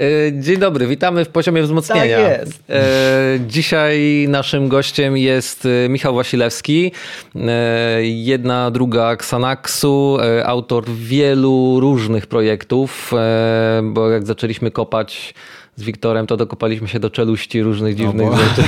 E, dzień dobry, witamy w poziomie wzmocnienia. Tak jest. E, dzisiaj naszym gościem jest e, Michał Wasilewski, jedna druga Xanaxu, autor wielu różnych projektów, bo jak zaczęliśmy kopać z Wiktorem, to dokopaliśmy się do czeluści różnych dziwnych o rzeczy.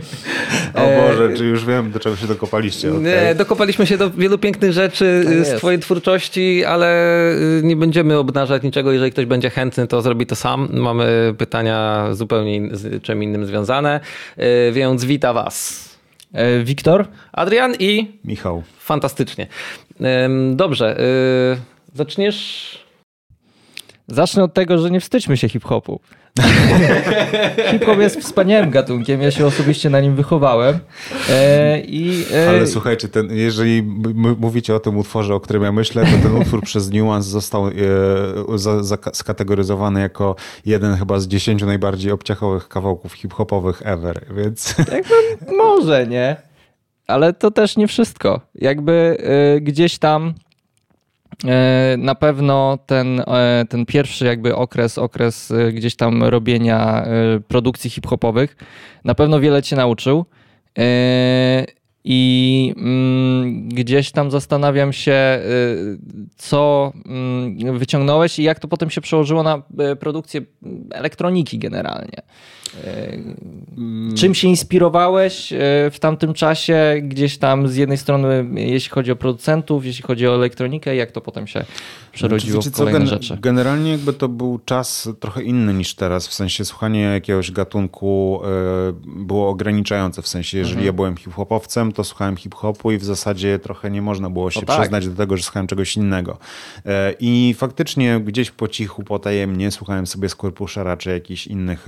o Boże, czy już wiem, do czego się dokopaliście. Okay. Nie, dokopaliśmy się do wielu pięknych rzeczy tak z twojej twórczości, ale y, nie będziemy obnażać niczego. Jeżeli ktoś będzie chętny, to zrobi to sam. Mamy pytania zupełnie z czym innym związane, y, więc wita was. E, Wiktor, Adrian i Michał. Fantastycznie. Dobrze, y, zaczniesz Zacznę od tego, że nie wstydźmy się hip-hopu. Hip-hop jest wspaniałym gatunkiem, ja się osobiście na nim wychowałem. E, i, e... Ale słuchajcie, ten, jeżeli mówicie o tym utworze, o którym ja myślę, to ten utwór przez Nuance został e, za, za, skategoryzowany jako jeden chyba z dziesięciu najbardziej obciachowych kawałków hip-hopowych ever, więc... Tak, no, może, nie? Ale to też nie wszystko. Jakby e, gdzieś tam na pewno ten, e, ten pierwszy jakby okres, okres e, gdzieś tam robienia produkcji hip-hopowych na pewno wiele cię nauczył. I mm, gdzieś tam zastanawiam się, co mm, wyciągnąłeś i jak to potem się przełożyło na produkcję elektroniki generalnie. Mm. Czym się inspirowałeś w tamtym czasie, gdzieś tam z jednej strony, jeśli chodzi o producentów, jeśli chodzi o elektronikę, jak to potem się przerodziło znaczy, w kolejne co, rzeczy? Generalnie jakby to był czas trochę inny niż teraz, w sensie słuchanie jakiegoś gatunku e, było ograniczające, w sensie jeżeli mhm. ja byłem hip-hopowcem, to słuchałem hip-hopu i w zasadzie trochę nie można było się tak. przyznać do tego, że słuchałem czegoś innego. E, I faktycznie gdzieś po cichu, potajemnie słuchałem sobie Skorpuszera czy jakichś innych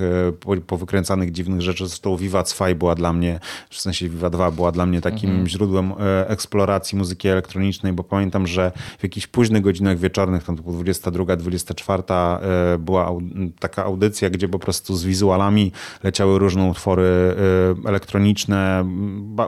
powykręcanych dziwnych rzeczy. Zresztą Viva 2 była dla mnie, w sensie Viva 2 była dla mnie takim mhm. źródłem eksploracji muzyki elektronicznej, bo pamiętam, że w jakichś późnych godzinach wieczornych, tam to 22, 24 e, była taka audycja, gdzie po prostu z wizualami leciały różne utwory e, elektroniczne.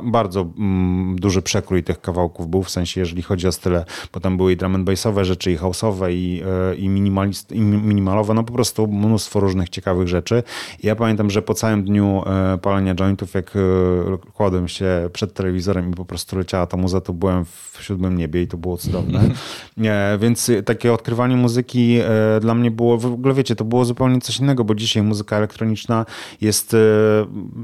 bardzo mm, duży przekrój tych kawałków był, w sensie jeżeli chodzi o style, bo tam były i drum and bassowe rzeczy, i house'owe, i, i, minimalist, i minimalowe, no po prostu mnóstwo różnych ciekawych rzeczy. I ja pamiętam, że po całym dniu e, palenia jointów, jak e, kładłem się przed telewizorem i po prostu leciała ta muza, to byłem w siódmym niebie i to było cudowne. Więc takie odkrywanie muzyki e, dla mnie było, w ogóle wiecie, to było zupełnie coś innego, bo dzisiaj muzyka elektroniczna jest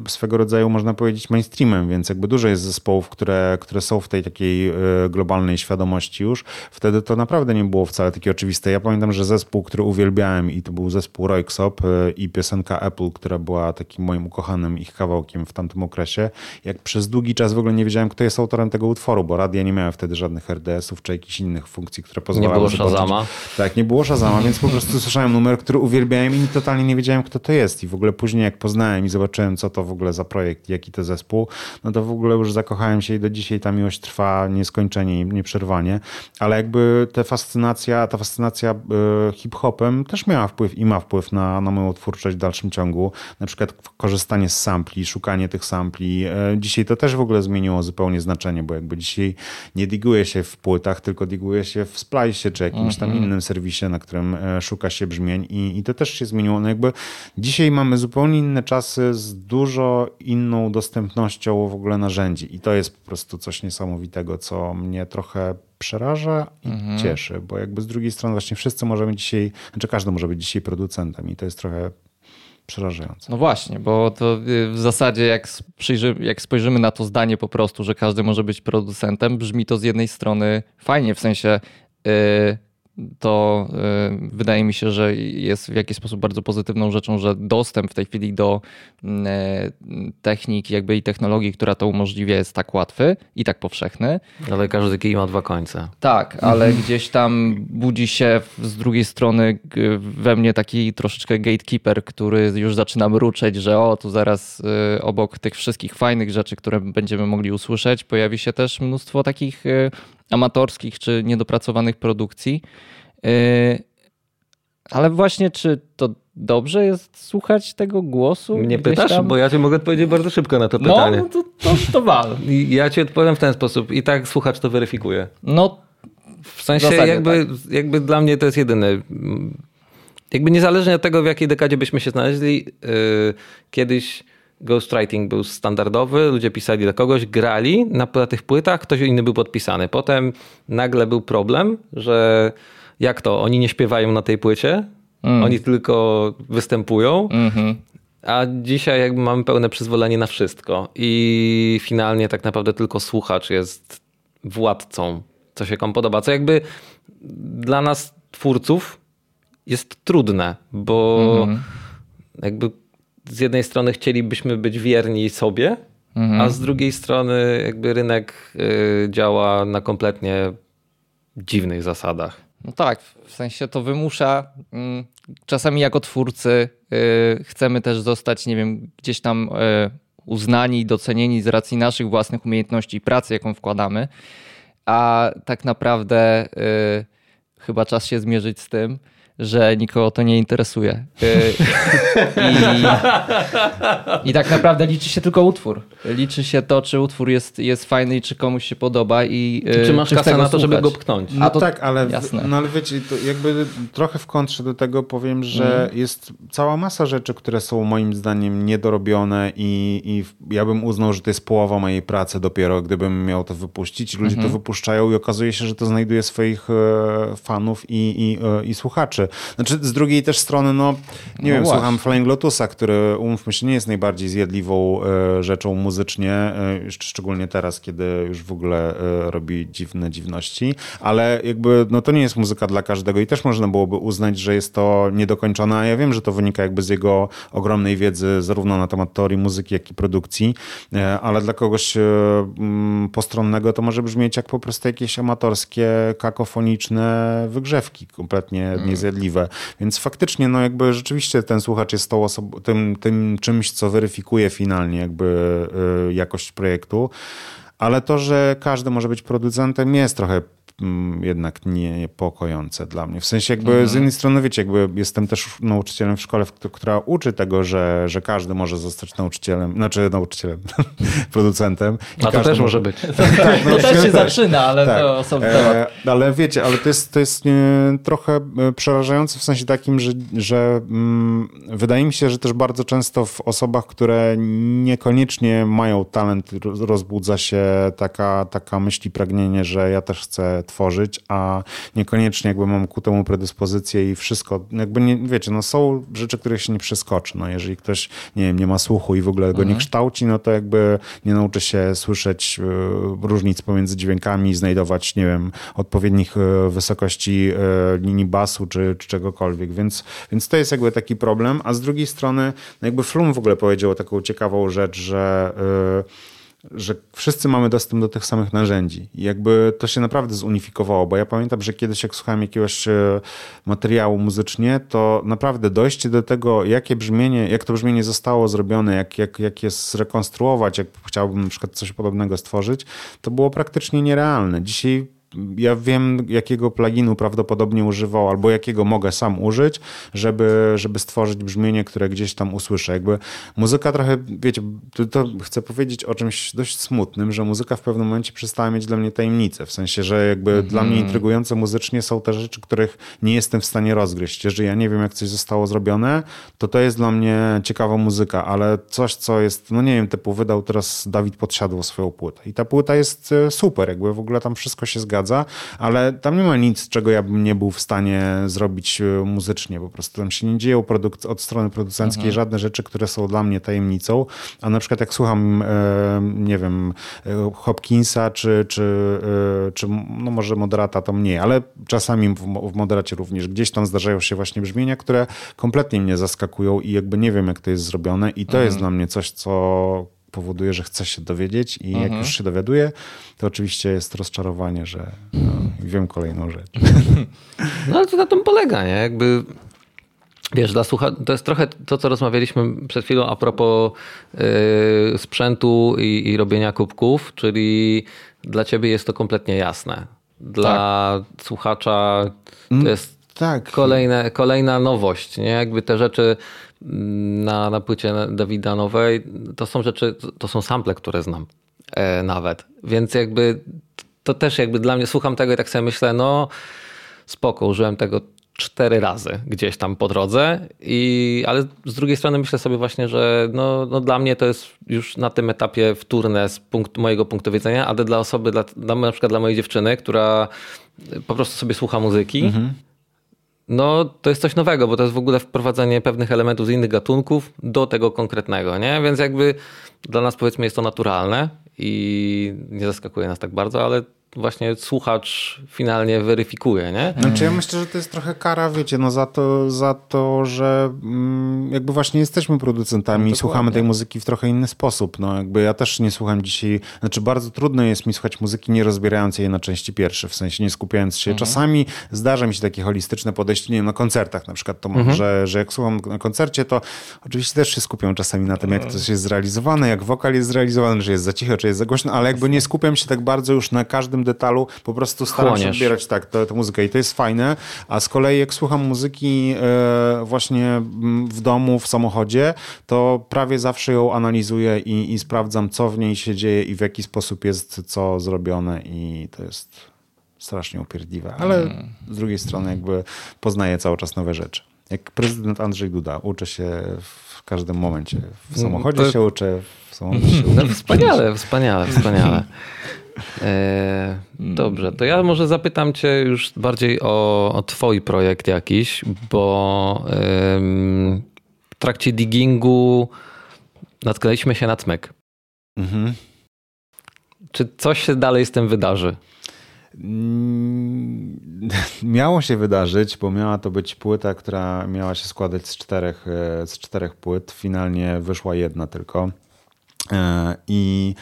swego rodzaju, można powiedzieć, mainstreamem, więc jakby dużo jest zespołów, które, które są w tej takiej globalnej świadomości już. Wtedy to naprawdę nie było wcale takie oczywiste. Ja pamiętam, że zespół, który uwielbiałem i to był zespół Royksop i piosenka Apple, która była takim moim ukochanym ich kawałkiem w tamtym okresie. Jak przez długi czas w ogóle nie wiedziałem, kto jest autorem tego utworu, bo radia nie miałem wtedy żadnych RDS-ów czy jakichś innych funkcji, które pozwalały... Shazama. Tak, nie było Shazama, więc po prostu słyszałem numer, który uwielbiałem i totalnie nie wiedziałem, kto to jest. I w ogóle później jak poznałem i zobaczyłem, co to w ogóle za projekt, jaki to zespół, no to w ogóle już zakochałem się i do dzisiaj ta miłość trwa nieskończenie i nieprzerwanie. Ale jakby ta fascynacja, ta fascynacja e, hip-hopem też miała wpływ i ma wpływ na, na moją twórczość w dalszym ciągu. Na przykład korzystanie z sampli, szukanie tych sampli. E, dzisiaj to też w ogóle zmieniło zupełnie znaczenie, bo jakby dzisiaj nie diguje się w płytach, tylko diguje się w Splice czy jakimś tam mhm. innym serwisie, na którym e, szuka się brzmień i, i to też się zmieniło. No jakby dzisiaj mamy zupełnie inne czasy z dużo inną dostępnością w ogóle narzędzi i to jest po prostu coś niesamowitego, co mnie trochę przeraża i mhm. cieszy, bo jakby z drugiej strony właśnie wszyscy możemy dzisiaj, znaczy każdy może być dzisiaj producentem i to jest trochę przerażające. No właśnie, bo to y, w zasadzie jak, jak spojrzymy na to zdanie po prostu, że każdy może być producentem, brzmi to z jednej strony fajnie, w sensie to y, wydaje mi się, że jest w jakiś sposób bardzo pozytywną rzeczą, że dostęp w tej chwili do e, technik jakby i technologii, która to umożliwia jest tak łatwy i tak powszechny. Ale każdy kij ma dwa końce. Tak, ale mhm. gdzieś tam budzi się z drugiej strony we mnie taki troszeczkę gatekeeper, który już zaczyna mruczeć, że o, tu zaraz y, obok tych wszystkich fajnych rzeczy, które będziemy mogli usłyszeć, pojawi się też mnóstwo takich y, amatorskich czy niedopracowanych produkcji. Yy, ale właśnie, czy to dobrze jest słuchać tego głosu? Nie pytasz? Tam? Bo ja ci mogę odpowiedzieć bardzo szybko na to no, pytanie. No, to, to, to wal. Ja ci odpowiem w ten sposób i tak słuchacz to weryfikuje. No, w sensie w jakby, tak. jakby dla mnie to jest jedyny jakby niezależnie od tego, w jakiej dekadzie byśmy się znaleźli, yy, kiedyś ghostwriting był standardowy, ludzie pisali do kogoś, grali na, na tych płytach, ktoś inny był podpisany. Potem nagle był problem, że jak to, oni nie śpiewają na tej płycie, mm. oni tylko występują, mm -hmm. a dzisiaj jakby mamy pełne przyzwolenie na wszystko i finalnie tak naprawdę tylko słuchacz jest władcą, co się komu podoba, co jakby dla nas twórców jest trudne, bo mm. jakby z jednej strony chcielibyśmy być wierni sobie, mhm. a z drugiej strony jakby rynek y, działa na kompletnie dziwnych zasadach. No tak, w sensie to wymusza. Mm, czasami jako twórcy y, chcemy też zostać, nie wiem, gdzieś tam y, uznani, docenieni z racji naszych własnych umiejętności i pracy, jaką wkładamy, a tak naprawdę chyba czas się zmierzyć z tym, że nikogo to nie interesuje. Y, I, I, tak naprawdę liczy się tylko utwór. Liczy się to, czy utwór jest, jest fajny i czy komuś się podoba. I, y, czy masz czy kasę na to, żeby go pchnąć. No to, tak, ale, no ale wiecie, jakby trochę w kontrze do tego powiem, że mm. jest cała masa rzeczy, które są moim zdaniem niedorobione i, i ja bym uznał, że to jest połowa mojej pracy dopiero, gdybym miał to wypuścić. Ludzie mm -hmm. to mhm. wypuszczają i okazuje się, że to znajduje swoich e, fanów i, i, e, i słuchaczy. Znaczy z drugiej też strony, no nie no wiem, właśnie. słucham Flying Lotusa, który umówmy się nie jest najbardziej zjadliwą e, rzeczą muzycznie, e, szczególnie teraz, kiedy już w ogóle e, robi dziwne dziwności, ale jakby no to nie jest muzyka dla każdego i też można byłoby uznać, że jest to niedokończone, a ja wiem, że to wynika jakby z jego ogromnej wiedzy zarówno na temat teorii muzyki, jak i produkcji, ale dla kogoś postronnego to może brzmieć jak po prostu jakieś amatorskie, kakofoniczne wygrzewki, kompletnie mm. niezjadliwe Więc faktycznie, no jakby rzeczywiście ten słuchacz jest tą osobą, tym, tym czymś, co weryfikuje finalnie jakby y, jakość projektu. Ale to, że każdy może być producentem, jest trochę jednak niepokojące dla mnie. W sensie jakby mhm. z jednej strony, wiecie, jakby jestem też nauczycielem w szkole, która uczy tego, że, że każdy może zostać nauczycielem, znaczy nauczycielem, producentem. A to też może być. tak, no, to też się zaczyna, ale tak. to osobny e, temat. ale wiecie, ale to jest, to jest nie, trochę e, przerażające w sensie takim, że, że mm, wydaje mi się, że też bardzo często w osobach, które niekoniecznie mają talent, rozbudza się taka, taka myśl i pragnienie, że ja też chcę tworzyć, a niekoniecznie jakby mam ku temu predyspozycję i wszystko, jakby nie, wiecie, no są rzeczy, których się nie przeskoczy, no jeżeli ktoś, nie wiem, nie ma słuchu i w ogóle go mhm. nie kształci, no to jakby nie nauczy się słyszeć y, różnic pomiędzy dźwiękami, znajdować, nie wiem, odpowiednich y, wysokości y, linii basu czy, czy czegokolwiek, więc, więc to jest jakby taki problem, a z drugiej strony, no jakby Flum w ogóle powiedział taką ciekawą rzecz, że że wszyscy mamy dostęp do tych samych narzędzi. I jakby to się naprawdę zunifikowało, bo ja pamiętam, że kiedyś jak słuchałem jakiegoś e, materiału muzycznie, to naprawdę dojście do tego, jakie brzmienie, jak to brzmienie zostało zrobione, jak, jak, jak je zrekonstruować, jak chciałbym na przykład coś podobnego stworzyć, to było praktycznie nierealne. Dzisiaj ja wiem, jakiego pluginu prawdopodobnie używał, albo jakiego mogę sam użyć, żeby, żeby stworzyć brzmienie, które gdzieś tam usłyszę. Jakby muzyka trochę, wiecie, to, to chcę powiedzieć o czymś dość smutnym, że muzyka w pewnym momencie przestała mieć dla mnie tajemnicę. W sensie, że jakby mm -hmm. dla mnie intrygujące muzycznie są te rzeczy, których nie jestem w stanie rozgryźć. Jeżeli ja nie wiem, jak coś zostało zrobione, to to jest dla mnie ciekawa muzyka, ale coś, co jest, no nie wiem, typu wydał teraz Dawid Podsiadło swoją płytę. I ta płyta jest e, super, jakby w ogóle tam wszystko się zgadza zgadza, ale tam nie ma nic, czego ja bym nie był w stanie zrobić e, muzycznie. Po prostu tam się nie dzieją od strony producenckiej mhm. żadne rzeczy, które są dla mnie tajemnicą. A na przykład jak słucham, e, nie wiem, e, Hopkinsa czy, czy, czy no może Moderata, to mniej, ale czasami w, w Moderacie również gdzieś tam zdarzają się właśnie brzmienia, które kompletnie mnie zaskakują i jakby nie wiem, jak to jest zrobione i to mhm. jest dla mnie coś, co powoduje, że chce się dowiedzieć i mhm. jak już się dowiaduje, to oczywiście jest rozczarowanie, że no, wiem kolejną rzecz. No ale to na tym polega, nie? Jakby Wiesz, dla słucha... to jest trochę to, co rozmawialiśmy przed chwilą a propos yy, sprzętu i, i, robienia kubków, czyli dla ciebie jest to kompletnie jasne. Dla tak. słuchacza to mm, jest tak. kolejne, kolejna nowość. Nie? Jakby te rzeczy na, na płycie Dawida Nowej, to są rzeczy, to są sample, które znam e, nawet. Więc jakby to też jakby dla mnie, słucham tego i tak sobie myślę, no spoko, użyłem tego cztery razy gdzieś tam po drodze, i, ale z drugiej strony myślę sobie właśnie, że no, no dla mnie to jest już na tym etapie wtórne z punktu, mojego punktu widzenia, ale dla osoby, dla, dla, na przykład dla mojej dziewczyny, która po prostu sobie słucha muzyki, mhm. No to jest coś nowego, bo to jest w ogóle wprowadzenie pewnych elementów z innych gatunków do tego konkretnego, nie? Więc jakby dla nas powiedzmy jest to naturalne i nie zaskakuje nas tak bardzo, ale właśnie słuchacz finalnie weryfikuje, nie? Znaczy ja myślę, że to jest trochę kara, wiecie, no za to, za to że mm, jakby właśnie jesteśmy producentami no, i słuchamy tej muzyki w trochę inny sposób. No jakby ja też nie słucham dzisiaj, znaczy bardzo trudno jest mi słuchać muzyki nie rozbierając jej na części pierwsze, w sensie nie skupiając się. Mhm. Czasami zdarza mi się takie holistyczne podejście, nie wiem, na koncertach na przykład to mam, mhm. że, że jak słucham na koncercie, to oczywiście też się skupiam czasami na tym, jak coś jest zrealizowane, jak wokal jest zrealizowany, że jest za cicho, czy jest za głośno, ale jakby nie skupiam się tak bardzo już na każdym detalu, po prostu staram Chłoniesz. się odbierać tak, tę, tę muzykę i to jest fajne, a z kolei jak słucham muzyki e, właśnie w domu, w samochodzie, to prawie zawsze ją analizuję i, i sprawdzam, co w niej się dzieje i w jaki sposób jest co zrobione i to jest strasznie upierdliwe, ale mm. z drugiej strony jakby poznaję cały czas nowe rzeczy. Jak prezydent Andrzej Duda, uczę się w każdym momencie. W mm, samochodzie to... się uczę, w samochodzie się uczę. No, wspaniale, wspaniale, wspaniale. E, dobrze, to ja może zapytam Cię już bardziej o, o Twój projekt jakiś, bo w trakcie diggingu natknęliśmy się na cmek. Mhm. Czy coś się dalej z tym wydarzy? Mm, miało się wydarzyć, bo miała to być płyta, która miała się składać z czterech, e, z czterech płyt. Finalnie wyszła jedna tylko. E, I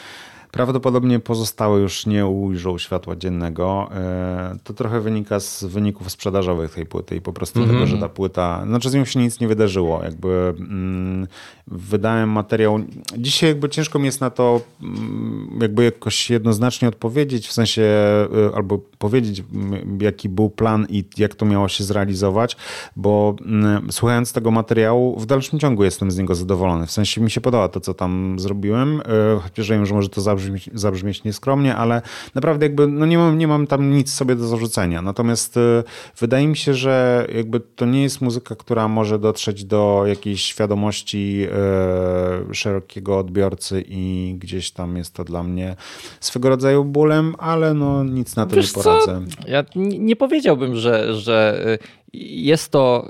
Prawdopodobnie pozostałe już nie ujrzą światła dziennego. E, to trochę wynika z wyników sprzedażowych tej płyty i po prostu mm -hmm. tego, że ta płyta, znaczy z nią się nic nie wydarzyło. Jakby mm, wydałem materiał. Dzisiaj jakby ciężko mi jest na to mm, jakby jakoś jednoznacznie odpowiedzieć, w sensie e, albo powiedzieć, jaki był plan i jak to miało się zrealizować, bo słuchając tego materiału, w dalszym ciągu jestem z niego zadowolony. W sensie mi się podoba to, co tam zrobiłem, e, chociaż wiem, że może to zabrzmieć, zabrzmieć nieskromnie, ale naprawdę jakby no nie, mam, nie mam tam nic sobie do zarzucenia. Natomiast e, wydaje mi się, że jakby to nie jest muzyka, która może dotrzeć do jakiejś świadomości e, szerokiego odbiorcy i gdzieś tam jest to dla mnie swego rodzaju bólem, ale no nic na to Wiesz nie poradzę. Co? Ja nie powiedziałbym, że, że jest to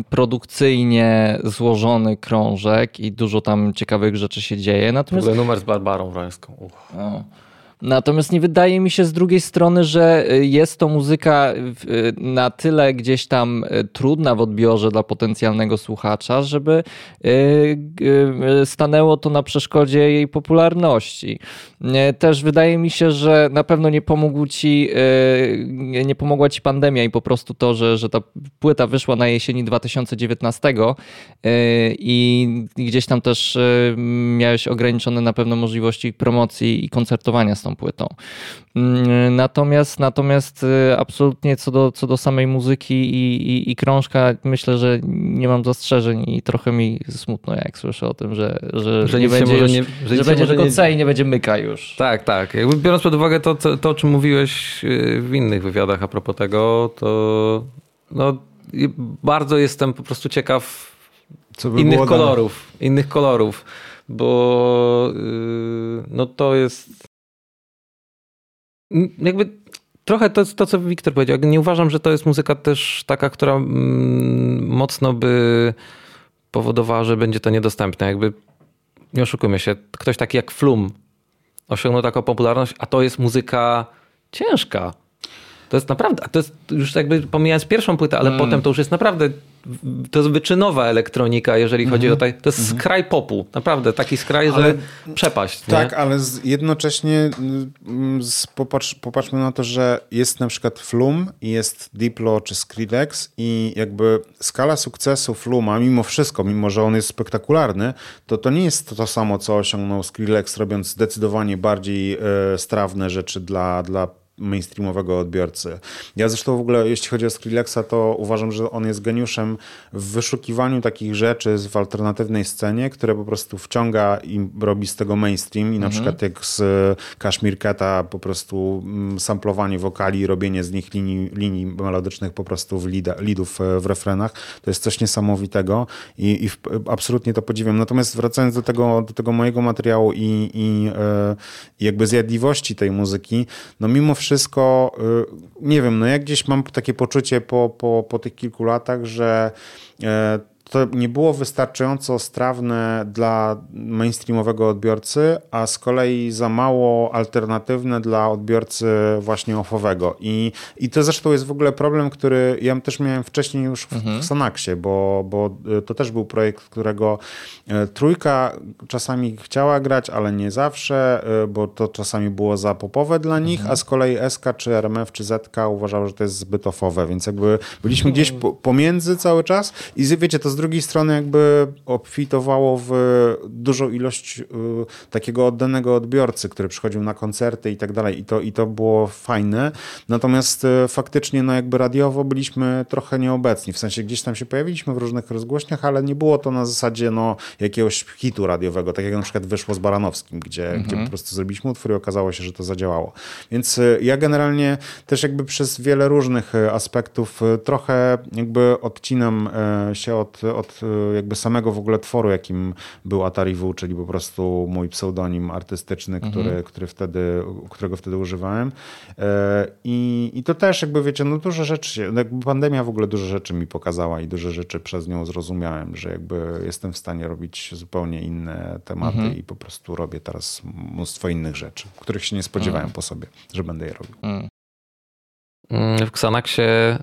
y, produkcyjnie złożony krążek i dużo tam ciekawych rzeczy się dzieje. Natomiast... W ogóle numer z Barbarą Wrańską. No. Natomiast nie wydaje mi się z drugiej strony, że y, jest to muzyka y, na tyle gdzieś tam y, trudna w odbiorze dla potencjalnego słuchacza, żeby stanęło to na przeszkodzie jej popularności. Też wydaje mi się, że na pewno nie pomógł ci, nie pomogła ci pandemia i po prostu to, że, że ta płyta wyszła na jesieni 2019 i gdzieś tam też miałeś ograniczone na pewno możliwości promocji i koncertowania z tą płytą. Mm, natomiast, natomiast y, absolutnie co do, co do samej muzyki i, i, i krążka, myślę, że nie mam zastrzeżeń i trochę mi smutno, jak słyszę o tym, że, że, że nie będzie, już, nie, że, że będzie tylko C i nie będzie myka już. Tak, tak. Jakby biorąc pod uwagę to, to, to, o czym mówiłeś y, w innych wywiadach a propos tego, to no, bardzo jestem po prostu ciekaw innych kolorów, innych kolorów, bo yy, no to jest jakby trochę to, to co Wiktor powiedział. Nie uważam, że to jest muzyka też taka, która mm, mocno by powodowała, że będzie to niedostępne. Jakby nie oszukujmy się, ktoś taki jak Flum osiągnął taką popularność, a to jest muzyka ciężka. To jest naprawdę, to jest już jakby pomijając pierwszą płytę, ale mm. potem to już jest naprawdę, to jest wyczynowa elektronika, jeżeli chodzi mm -hmm. o tak, to jest mm -hmm. skraj popu, naprawdę taki skraj, ale, że przepaść. Tak, nie? ale jednocześnie mm, z, popatrz, popatrzmy na to, że jest na przykład Flum, jest Diplo czy Skrillex i jakby skala sukcesu Fluma, mimo wszystko, mimo że on jest spektakularny, to to nie jest to samo, co osiągnął Skrillex, robiąc zdecydowanie bardziej e, strawne rzeczy dla, dla mainstreamowego odbiorcy. Ja zresztą w ogóle, jeśli chodzi o Skrillexa, to uważam, że on jest geniuszem w wyszukiwaniu takich rzeczy w alternatywnej scenie, które po prostu wciąga i robi z tego mainstream i na mhm. przykład jak z Kashmir Keta po prostu mm, samplowanie wokali, robienie z nich linii, linii melodycznych po prostu w lida, lidów e, w refrenach, to jest coś niesamowitego i, i absolutnie to podziwiam. Natomiast wracając do tego, do tego mojego materiału i, i, i e, jakby zjadliwości tej muzyki, no mimo wszystko, y, nie wiem, no ja gdzieś mam takie poczucie po, po, po tych kilku latach, że e, to nie było wystarczająco strawne dla mainstreamowego odbiorcy, a z kolei za mało alternatywne dla odbiorcy właśnie offowego. I, i to zresztą jest w ogóle problem, który ja też miałem wcześniej już w mhm. Xanaxie, bo, bo y, to też był projekt, którego y, trójka czasami chciała grać, ale nie zawsze, y, bo to czasami było za popowe dla nich, mhm. a z kolei SK czy RMF czy ZK uważały, że to jest zbyt offowe, więc jakby byliśmy gdzieś pomiędzy cały czas i wiecie, to z drugiej strony jakby obfitowało w dużą ilość y, takiego oddanego odbiorcy, który przychodził na koncerty i tak dalej i to, i to było fajne. Natomiast y, faktycznie no jakby radiowo byliśmy trochę nieobecni, w sensie gdzieś tam się pojawiliśmy w różnych rozgłośniach, ale nie było to na zasadzie no jakiegoś hitu radiowego, tak jak na przykład wyszło z Baranowskim, gdzie, mhm. gdzie po prostu zrobiliśmy utwór i okazało się, że to zadziałało. Więc y, ja generalnie też jakby przez wiele różnych aspektów trochę jakby odcinam się od od e, jakby samego w ogóle tworu, jakim był Atari W, czyli po prostu mój pseudonim artystyczny, mhm. który, który wtedy, którego wtedy używałem. E, I, I to też jakby wiecie, no dużo rzeczy, no jakby pandemia w ogóle dużo rzeczy mi pokazała i dużo rzeczy przez nią zrozumiałem, że jakby jestem w stanie robić zupełnie inne tematy mhm. i po prostu robię teraz mnóstwo innych rzeczy, których się nie spodziewałem mhm. po sobie, że będę je robił. Mm, w Xanaxie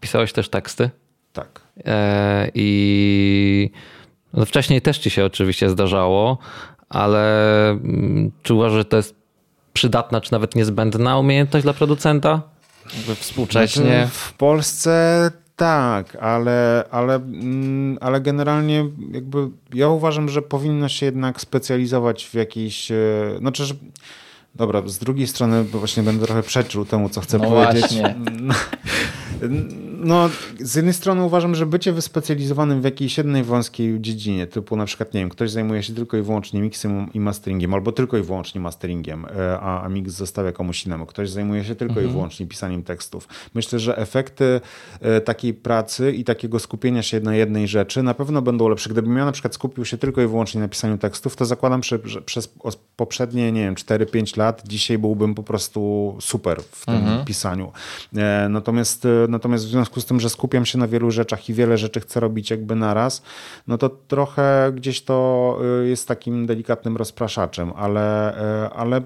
pisałeś też teksty? Tak. E, I no wcześniej też ci się oczywiście zdarzało, ale mm, czy uważasz, że to jest przydatna, czy nawet niezbędna umiejętność dla producenta? Współcześnie. Znaczy, w Polsce tak, ale, ale, mm, ale generalnie jakby ja uważam, że powinno się jednak specjalizować w jakiejś. E, znaczy, że Dobra, z drugiej strony, bo właśnie będę trochę przeczył temu, co chcę no powiedzieć. Właśnie. No, z jednej strony uważam, że bycie wyspecjalizowanym w jakiejś jednej wąskiej dziedzinie, typu na przykład, nie wiem, ktoś zajmuje się tylko i wyłącznie mixem i masteringiem, albo tylko i wyłącznie masteringiem, e, a, a mix zostawia komuś innemu. Ktoś zajmuje się tylko mhm. i wyłącznie pisaniem tekstów. Myślę, że efekty e, takiej pracy i takiego skupienia się na jednej rzeczy na pewno będą lepsze. Gdybym ja na przykład skupił się tylko i wyłącznie na pisaniu tekstów, to zakładam, że przez poprzednie, nie wiem, 4-5 lat dzisiaj byłbym po prostu super w tym mhm. pisaniu. E, natomiast, natomiast w związku związku z tym, że skupiam się na wielu rzeczach i wiele rzeczy chcę robić jakby naraz, no to trochę gdzieś to y, jest takim delikatnym rozpraszaczem, ale, y, ale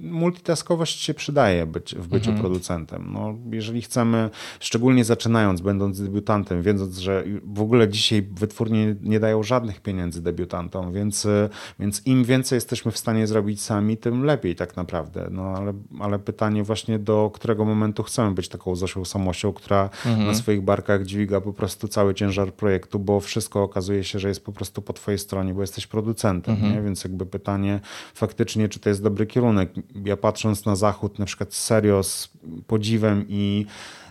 multitaskowość się przydaje być, w byciu mhm. producentem. No, jeżeli chcemy, szczególnie zaczynając, będąc debiutantem, wiedząc, że w ogóle dzisiaj wytwórnie nie dają żadnych pieniędzy debiutantom, więc, więc im więcej jesteśmy w stanie zrobić sami, tym lepiej tak naprawdę. No, ale, ale pytanie właśnie do którego momentu chcemy być taką Zosią Samością, która mhm. na swoich barkach dźwiga po prostu cały ciężar projektu, bo wszystko okazuje się, że jest po prostu po twojej stronie, bo jesteś producentem, mhm. nie? więc jakby pytanie faktycznie, czy to jest dobry kierunek ja patrząc na zachód, na przykład serio z podziwem i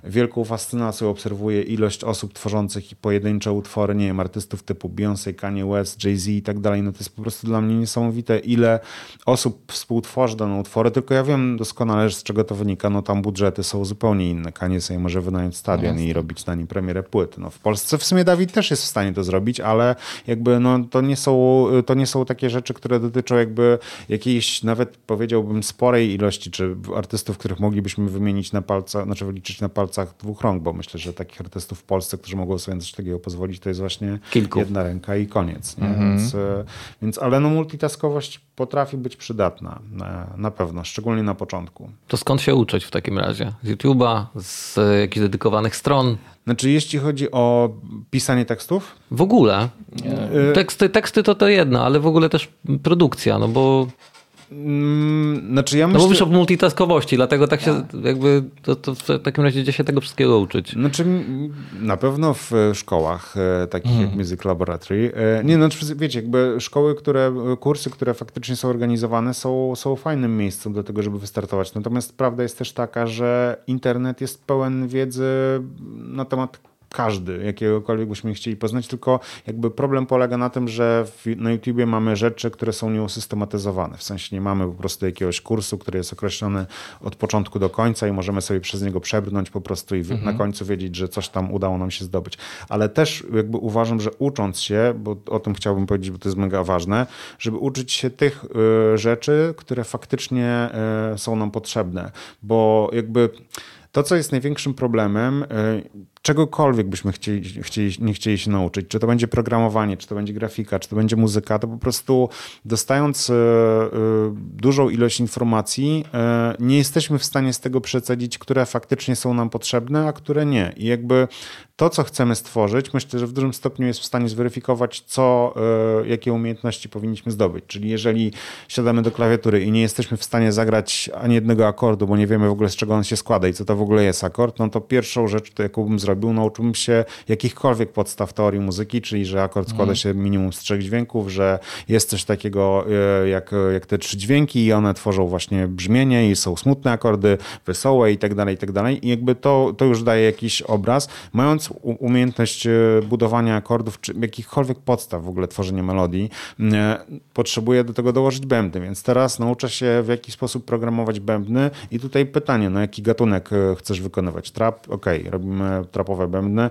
wielką fascynacją obserwuję ilość osób tworzących i pojedyncze utwory, nie wiem, artystów typu Beyoncé, Kanye West, Jay-Z i tak dalej. No to jest po prostu dla mnie niesamowite, ile osób współtworzy dane utwory, tylko ja wiem doskonale, z czego to wynika. No tam budżety są zupełnie inne. Kanye sobie może wynająć stadion i robić na nim premierę płyty. No w Polsce w sumie Dawid też jest w stanie to zrobić, ale jakby no to nie są, to nie są takie rzeczy, które dotyczą jakby jakiejś nawet powiedziałbym sporej ilości, czy artystów, których moglibyśmy wymienić na palcach, znaczy wyliczyć na palcach palcach dwóch rąk, bo myślę, że takich artystów w Polsce, którzy mogą sobie coś takiego pozwolić, to jest właśnie Kilku. jedna ręka i koniec. Nie? Mhm. Więc, e, więc, ale no multitaskowość potrafi być przydatna na, na, pewno, szczególnie na początku. To skąd się uczyć w takim razie? Z YouTube'a, z jakichś dedykowanych stron? Znaczy, jeśli chodzi o pisanie tekstów? W ogóle. Teksty, teksty to to jedno, ale w ogóle też produkcja, no bo Mm, znaczy ja myślę... No mówisz o multitaskowości, dlatego tak się tak. jakby to, to, w takim razie gdzie się tego wszystkiego uczyć? Znaczy na pewno w szkołach e, takich hmm. jak Music Laboratory. E, nie, no znaczy, wiecie, jakby szkoły, które, kursy, które faktycznie są organizowane są, są fajnym miejscem do tego, żeby wystartować. Natomiast prawda jest też taka, że internet jest pełen wiedzy na temat każdy, jakiegokolwiek byśmy chcieli poznać, tylko jakby problem polega na tym, że w, na YouTubie mamy rzeczy, które są nieusystematyzowane. W sensie nie mamy po prostu jakiegoś kursu, który jest określony od początku do końca i możemy sobie przez niego przebrnąć po prostu i mhm. na końcu wiedzieć, że coś tam udało nam się zdobyć. Ale też jakby uważam, że ucząc się, bo o tym chciałbym powiedzieć, bo to jest mega ważne, żeby uczyć się tych y, rzeczy, które faktycznie y, są nam potrzebne, bo jakby to, co jest największym problemem, y, czegokolwiek byśmy chcieli, chcieli, nie chcieli się nauczyć, czy to będzie programowanie, czy to będzie grafika, czy to będzie muzyka, to po prostu dostając e, e, dużą ilość informacji, e, nie jesteśmy w stanie z tego przecedzić, które faktycznie są nam potrzebne, a które nie. I jakby to, co chcemy stworzyć, myślę, że w dużym stopniu jest w stanie zweryfikować, co, jakie umiejętności powinniśmy zdobyć. Czyli jeżeli siadamy do klawiatury i nie jesteśmy w stanie zagrać ani jednego akordu, bo nie wiemy w ogóle z czego on się składa i co to w ogóle jest akord, no to pierwszą rzecz, jaką bym zrobił, robił, nauczyłbym się jakichkolwiek podstaw teorii muzyki, czyli że akord składa mhm. się minimum z trzech dźwięków, że jest coś takiego e, jak, jak te trzy dźwięki i one tworzą właśnie brzmienie i są smutne akordy, wesołe i tak dalej, i tak dalej. I jakby to, to już daje jakiś obraz. Mając umiejętność e, budowania akordów, czy jakichkolwiek podstaw w ogóle tworzenia melodii, e, potrzebuję do tego dołożyć bębny, więc teraz nauczę się w jaki sposób programować bębny i tutaj pytanie, no jaki gatunek chcesz wykonywać? Trap? Okej, okay, robimy trap trapowe bębny.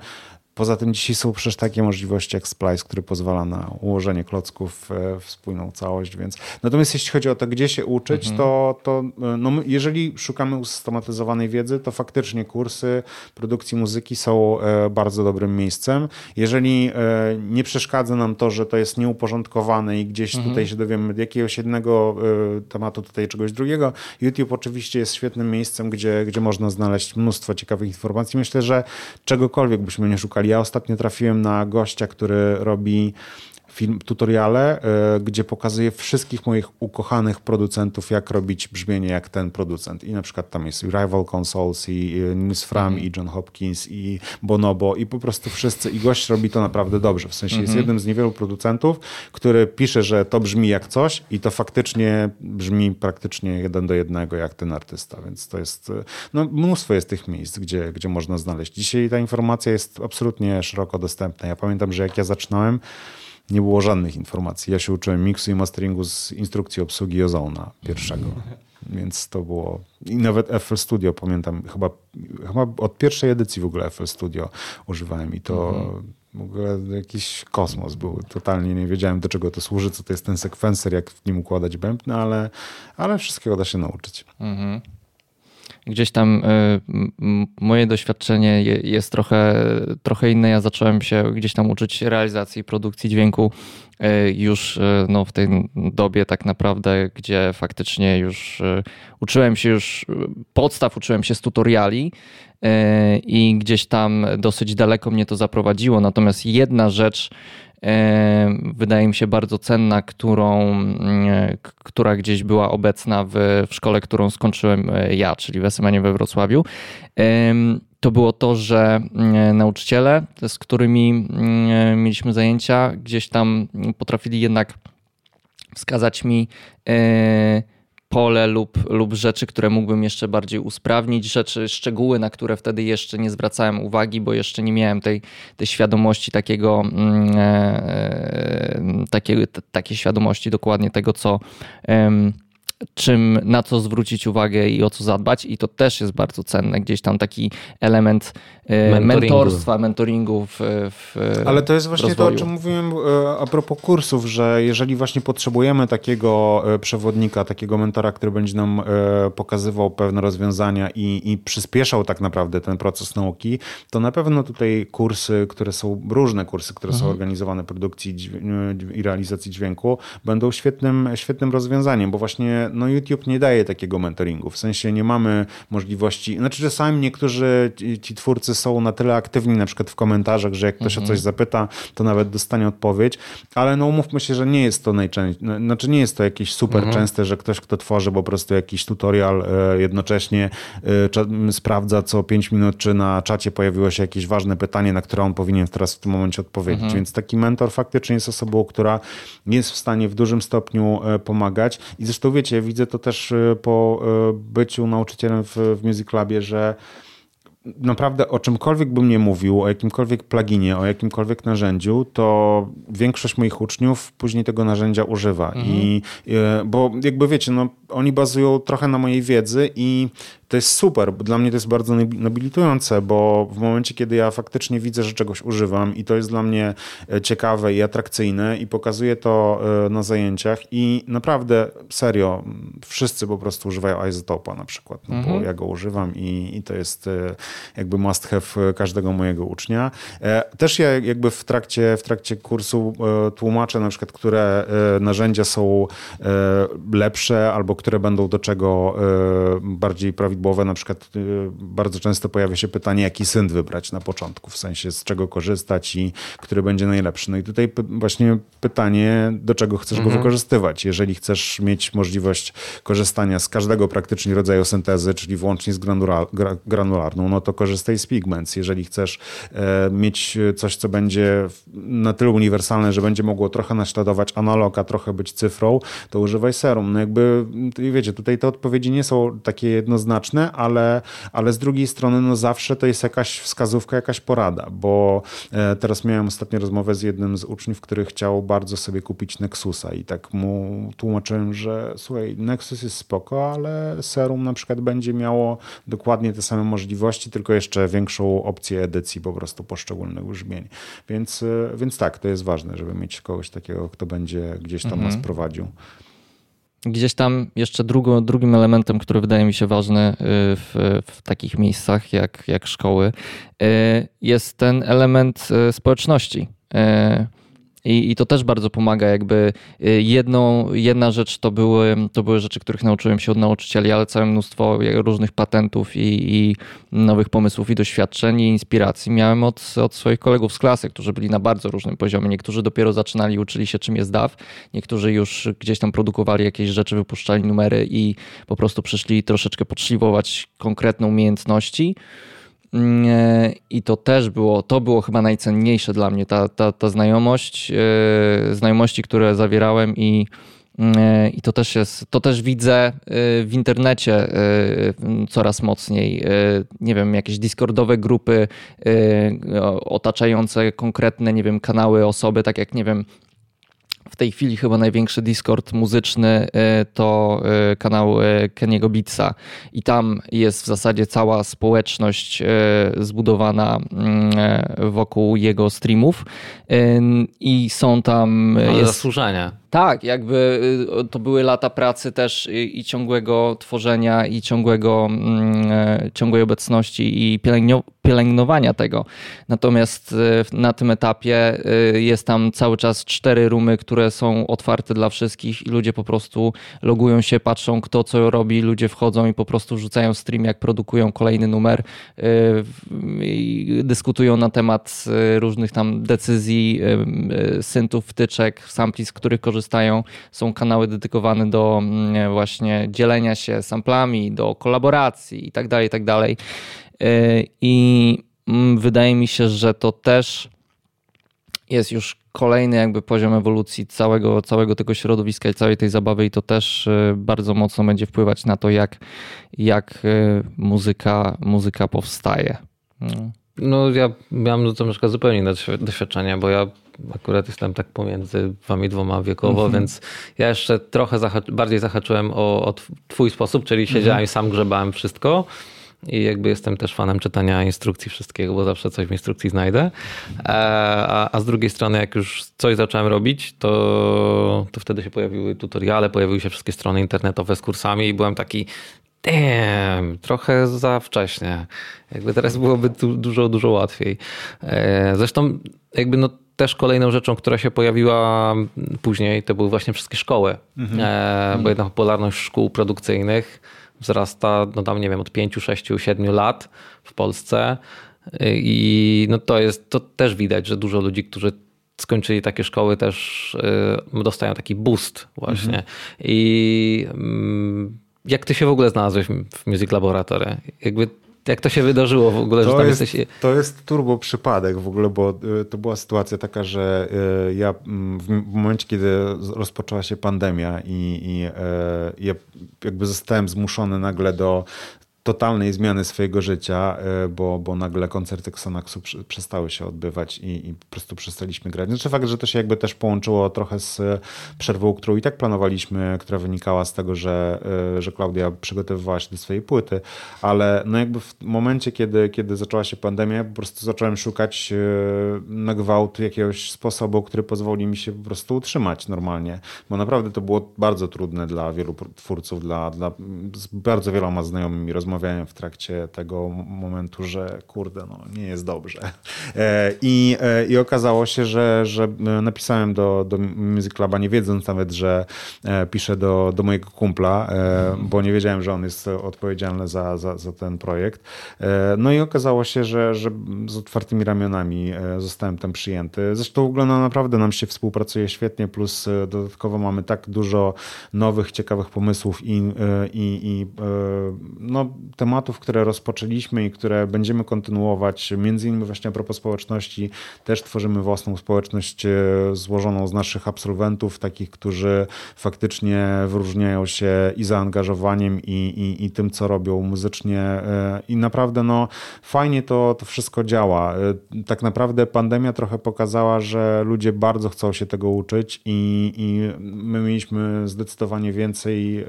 Poza tym dzisiaj są przecież takie możliwości jak Splice, który pozwala na ułożenie klocków w spójną całość, więc natomiast jeśli chodzi o to, gdzie się uczyć, mhm. to, to no, jeżeli szukamy usystematyzowanej wiedzy, to faktycznie kursy produkcji muzyki są e, bardzo dobrym miejscem. Jeżeli e, nie przeszkadza nam to, że to jest nieuporządkowane i gdzieś mhm. tutaj się dowiemy jakiegoś jednego e, tematu, tutaj czegoś drugiego, YouTube oczywiście jest świetnym miejscem, gdzie, gdzie można znaleźć mnóstwo ciekawych informacji. Myślę, że czegokolwiek byśmy nie szukali, ja ostatnio trafiłem na gościa, który robi film, tutoriale, e, gdzie pokazuje wszystkich moich ukochanych producentów, jak robić brzmienie jak ten producent. I na przykład tam jest Rival Consoles, i Nils Fram, mm -hmm. i John Hopkins, i Bonobo, i po prostu wszyscy. I gość robi to naprawdę dobrze. W sensie mm -hmm. jest mhm. jednym z niewielu producentów, który pisze, że to brzmi jak coś i to faktycznie brzmi praktycznie jeden do jednego jak ten artysta. Więc to jest, no mnóstwo jest tych miejsc, gdzie, gdzie można znaleźć. Dzisiaj ta informacja jest absolutnie szeroko dostępna. Ja pamiętam, że jak ja zaczynałem, nie było żadnych informacji. Ja się uczyłem miksu i masteringu z instrukcji obsługi Ozona pierwszego. Więc to było. I nawet FL Studio pamiętam, chyba, chyba od pierwszej edycji w ogóle FL Studio używałem i to. Mhm. W ogóle jakiś kosmos był. Totalnie nie wiedziałem, do czego to służy, co to jest ten sekwencer, jak w nim układać bębny, ale, ale wszystkiego da się nauczyć. Mhm gdzieś tam y, moje doświadczenie jest trochę, trochę inne. Ja zacząłem się gdzieś tam uczyć realizacji produkcji dźwięku y, już y, no, w tej dobie tak naprawdę, gdzie faktycznie już uczyłem się już podstaw, uczyłem się z tutoriali i gdzieś tam dosyć daleko mnie to zaprowadziło. Natomiast jedna rzecz, wydaje mi się bardzo cenna, którą, mm, która gdzieś była obecna w, w szkole, którą skończyłem e, ja, czyli w SMN we Wrocławiu. To było to, że mm, nauczyciele, z którymi mm, mieliśmy zajęcia, gdzieś tam potrafili jednak wskazać mi e, pole lub, lub rzeczy, które mógłbym jeszcze bardziej usprawnić, rzeczy, szczegóły, na które wtedy jeszcze nie zwracałem uwagi, bo jeszcze nie miałem tej, tej świadomości takiego, mm, e, takiej, takiej świadomości dokładnie tego, co czym, na co zwrócić uwagę i o co zadbać i to też jest bardzo cenne, gdzieś tam taki element e, Mentoringu. mentorstwa, mentoringu w, w Ale to jest właśnie rozwoju. to, o czym mówiłem e, a propos kursów, że jeżeli właśnie potrzebujemy takiego e, przewodnika, takiego mentora, który będzie nam pokazywał pewne rozwiązania i, i przyspieszał tak naprawdę ten proces nauki, to na pewno tutaj kursy, które są, różne kursy, które mhm. są organizowane produkcji i realizacji dźwięku, będą świetnym, świetnym rozwiązaniem, bo właśnie no YouTube nie daje takiego mentoringu, w sensie nie mamy możliwości, znaczy czasami niektórzy ci, ci twórcy są na tyle aktywni na przykład w komentarzach, że jak ktoś mhm. o coś zapyta, to nawet dostanie odpowiedź, ale no umówmy się, że nie jest to najczęściej, no, znaczy nie jest to jakieś super mhm. częste, że ktoś, kto tworzy po prostu jakiś tutorial e, jednocześnie e, sprawdza co 5 minut, czy na czacie pojawiło się jakieś ważne pytanie, na które on powinien teraz w tym momencie odpowiedzieć. Mhm. Więc taki mentor faktycznie jest osobą, która jest w stanie w dużym stopniu e, pomagać. I zresztą wiecie, widzę to też po byciu nauczycielem w, w Music Labie, że naprawdę o czymkolwiek bym nie mówił, o jakimkolwiek pluginie, o jakimkolwiek narzędziu, to większość moich uczniów później tego narzędzia używa. Mhm. I, bo jakby wiecie, no, oni bazują trochę na mojej wiedzy i to jest super, bo dla mnie to jest bardzo nobilitujące, bo w momencie, kiedy ja faktycznie widzę, że czegoś używam i to jest dla mnie e, ciekawe i atrakcyjne i pokazuję to e, na zajęciach i naprawdę serio, wszyscy po prostu używają izotopa na przykład, no mhm. bo ja go używam i, i to jest e, jakby must have każdego mojego ucznia. Też ja jakby w trakcie, w trakcie kursu tłumaczę na przykład, które narzędzia są lepsze albo które będą do czego bardziej prawidłowe prawidłowe, na przykład y, bardzo często pojawia się pytanie, jaki synt wybrać na początku, w sensie z czego korzystać i który będzie najlepszy. No i tutaj właśnie pytanie, do czego chcesz mhm. go wykorzystywać. Jeżeli chcesz mieć możliwość korzystania z każdego praktycznie rodzaju syntezy, czyli włącznie z granularną, no to korzystaj z Pigments. Jeżeli chcesz e, mieć coś, co będzie na tyle uniwersalne, że będzie mogło trochę naśladować analog, a trochę być cyfrą, to używaj serum. No jakby, wiecie, tutaj te odpowiedzi nie są takie jednoznaczne, ale, ale z drugiej strony no zawsze to jest jakaś wskazówka, jakaś porada, bo e, teraz miałem ostatnio rozmowę z jednym z uczniów, który chciał bardzo sobie kupić Nexusa i tak mu tłumaczyłem, że słuchaj, Nexus jest spoko, ale Serum na przykład będzie miało dokładnie te same możliwości, tylko jeszcze większą opcję edycji po prostu poszczególnych brzmień. Więc, e, więc tak, to jest ważne, żeby mieć kogoś takiego, kto będzie gdzieś tam mhm. nas prowadził. Gdzieś tam jeszcze drugo, drugim elementem, który wydaje mi się ważny y, w, w takich miejscach jak, jak szkoły, y, jest ten element y, społeczności. I, I to też bardzo pomaga. Jakby y, jedną, jedna rzecz to były, to były rzeczy, których nauczyłem się od nauczycieli, ale całe mnóstwo różnych patentów i, i nowych pomysłów i doświadczeń i inspiracji miałem od, od swoich kolegów z klasy, którzy byli na bardzo różnym poziomie. Niektórzy dopiero zaczynali, uczyli się czym jest DAW, niektórzy już gdzieś tam produkowali jakieś rzeczy, wypuszczali numery i po prostu przyszli troszeczkę podszlifować konkretne umiejętności. Mm, e, I to też było, to było chyba najcenniejsze dla mnie, ta, ta, ta znajomość, e, znajomości, które zawierałem i, mm, e, i to też jest, to też widzę w internecie coraz mocniej. Nie wiem, jakieś discordowe grupy otaczające konkretne, nie wiem, kanały, osoby, tak jak, nie wiem, w tej chwili chyba największy Discord muzyczny y, to y, kanał y, Keniego Beatsa i tam jest w zasadzie cała społeczność zbudowana mm, wokół jego streamów i są tam... Ale jest... zasłużenia. Tak, jakby y, to były lata pracy też i ciągłego tworzenia, i ciągłego, mm, e, ciągłej obecności i pielęgnowania tego. Natomiast y, na tym etapie y, jest tam cały czas cztery rumy, które są otwarte dla wszystkich i ludzie po prostu logują się, patrzą kto co robi, ludzie wchodzą i po prostu wrzucają stream, jak produkują kolejny numer i dyskutują na temat różnych tam decyzji, syntów, wtyczek, sampli, z których korzystają korzystają. Są kanały dedykowane do mm, właśnie dzielenia się samplami, do kolaboracji itd. Tak itd. Tak y, I mm, wydaje mi się, że to też jest już kolejny jakby poziom ewolucji całego, całego tego środowiska i całej tej zabawy i to też y, bardzo mocno będzie wpływać na to, jak, jak y, muzyka, muzyka powstaje. No. no ja miałem na przykład zupełnie inne doświadczenia, bo ja akurat jestem tak pomiędzy wami dwoma wiekowo, mm -hmm. więc ja jeszcze trochę zahac bardziej zahaczyłem o, o twój sposób, czyli siedziałem mm -hmm. i sam grzebałem wszystko. I jakby jestem też fanem czytania instrukcji wszystkiego, bo zawsze coś w instrukcji znajdę. E, a, a z drugiej strony, jak już coś zacząłem robić, to, to wtedy się pojawiły tutoriale, pojawiły się wszystkie strony internetowe z kursami i byłem taki, damn, trochę za wcześnie. Jakby teraz byłoby tu dużo, dużo łatwiej. E, zresztą jakby no też kolejną rzeczą, która się pojawiła później, to były właśnie wszystkie szkoły. Mhm. E, bo jednak popularność szkół produkcyjnych wzrasta, no tam nie wiem, od 5, 6, 7 lat w Polsce. I no to jest, to też widać, że dużo ludzi, którzy skończyli takie szkoły też y, dostają taki boost właśnie. Mhm. I mm, jak ty się w ogóle znalazłeś w Music Laboratory? Jakby jak to się wydarzyło w ogóle, to że tam jest, jesteś? To jest turbo przypadek w ogóle, bo y, to była sytuacja taka, że y, ja mm, w momencie, kiedy rozpoczęła się pandemia i, i ja jakby zostałem zmuszony nagle do totalnej zmiany swojego życia, e, bo, bo nagle koncerty Xanaxu przestały się odbywać i, i po prostu przestaliśmy grać. Znaczy fakt, że to się jakby też połączyło trochę z przerwą, którą i tak planowaliśmy, która wynikała z tego, że, e, że Klaudia przygotowywała się do swojej płyty, ale no jakby w momencie, kiedy, kiedy zaczęła się pandemia, po prostu zacząłem szukać e, na gwałt jakiegoś sposobu, który pozwoli mi się po prostu utrzymać normalnie, bo naprawdę to było bardzo trudne dla wielu twórców, dla, dla z bardzo wieloma znajomymi rozmawiałem rozmawiałem w trakcie tego momentu, że kurde, no nie jest dobrze. E, I, e, i okazało się, że, że napisałem do, do Music Cluba, nie wiedząc nawet, że e, piszę do, do mojego kumpla, bo nie wiedziałem, że on jest odpowiedzialny za, za, za ten projekt. No i okazało się, że, że z otwartymi ramionami zostałem tam przyjęty. Zresztą w ogóle no, naprawdę nam się współpracuje świetnie, plus dodatkowo mamy tak dużo nowych, ciekawych pomysłów i, i, i no, tematów, które rozpoczęliśmy i które będziemy kontynuować, między innymi właśnie a propos społeczności, też tworzymy własną społeczność e, złożoną z naszych absolwentów, takich, którzy faktycznie wyróżniają się i zaangażowaniem, i, i, i tym, co robią muzycznie. E, I naprawdę no, fajnie to, to wszystko działa. E, tak naprawdę pandemia trochę pokazała, że ludzie bardzo chcą się tego uczyć i, i my mieliśmy zdecydowanie więcej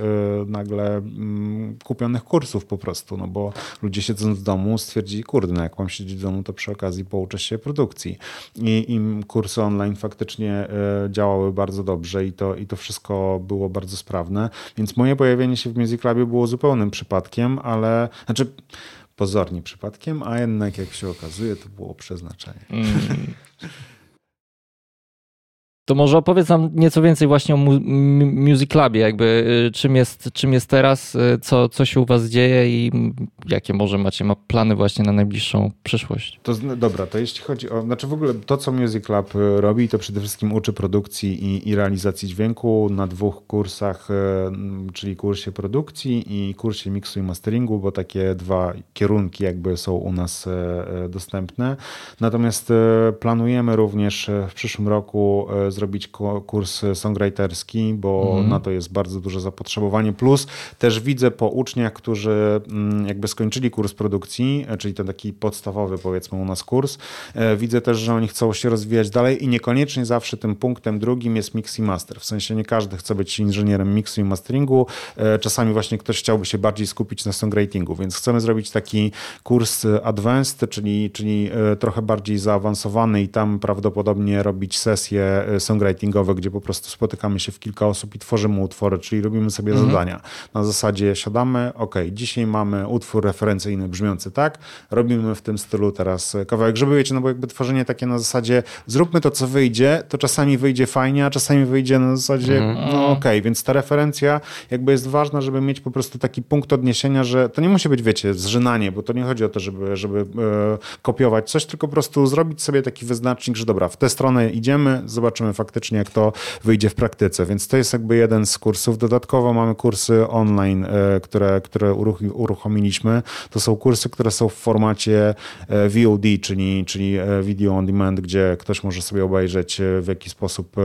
nagle mm, kupionych kursów po prostu, no bo ludzie siedząc w domu stwierdzili, kurde, no jak mam siedzieć w domu, to przy okazji pouczę się produkcji. I im kursy online faktycznie e, działały bardzo dobrze i to, i to wszystko było bardzo sprawne, więc moje pojawienie się w Music Clubie było zupełnym przypadkiem, ale znaczy pozornie przypadkiem, a jednak jak się okazuje, to było przeznaczenie. Mm. To może opowiedz nam nieco więcej właśnie o Music Clubie, jakby y, czym jest, czym jest teraz, y, co, co się u was dzieje i jakie może macie ma plany właśnie na najbliższą przyszłość. To dobra, to jeśli chodzi o, znaczy w ogóle to, co Music Club y, robi, to przede wszystkim uczy produkcji i, i realizacji dźwięku na dwóch kursach, czyli kursie produkcji i kursie miksu i masteringu, bo takie dwa kierunki jakby są u nas dostępne. Natomiast planujemy również w przyszłym roku zrobić kurs songwriterski, bo mm. na to jest bardzo duże zapotrzebowanie. Plus też widzę po uczniach, którzy mm, jakby skończyli kurs produkcji, e, czyli ten taki podstawowy powiedzmy u nas kurs, e, widzę też, że oni chcą się rozwijać dalej i niekoniecznie zawsze tym punktem drugim jest mix i master. W sensie nie każdy chce być inżynierem mixu i masteringu. E, czasami właśnie ktoś chciałby się bardziej skupić na songwritingu, więc chcemy zrobić taki kurs advanced, czyli, czyli trochę bardziej zaawansowany i tam prawdopodobnie robić sesje songwritingowe, gdzie po prostu spotykamy się w kilka osób i tworzymy utwory, czyli robimy sobie mhm. zadania. Na zasadzie siadamy, ok, dzisiaj mamy utwór referencyjny brzmiący tak, robimy w tym stylu teraz kawałek, żeby wiecie, no bo jakby tworzenie takie na zasadzie zróbmy to, co wyjdzie, to czasami wyjdzie fajnie, a czasami wyjdzie na zasadzie, mhm. no ok, więc ta referencja jakby jest ważna, żeby mieć po prostu taki punkt odniesienia, że to nie musi być, wiecie, zżynanie, bo to nie chodzi o to, żeby, żeby e, kopiować coś, tylko po prostu zrobić sobie taki wyznacznik, że dobra, w tę stronę idziemy, zobaczymy faktycznie, jak to wyjdzie w praktyce. Więc to jest jakby jeden z kursów. Dodatkowo mamy kursy online, e, które, które uruchomiliśmy. To są kursy, które są w formacie e, VOD, czyli, czyli e, video on demand, gdzie ktoś może sobie obejrzeć, w jaki sposób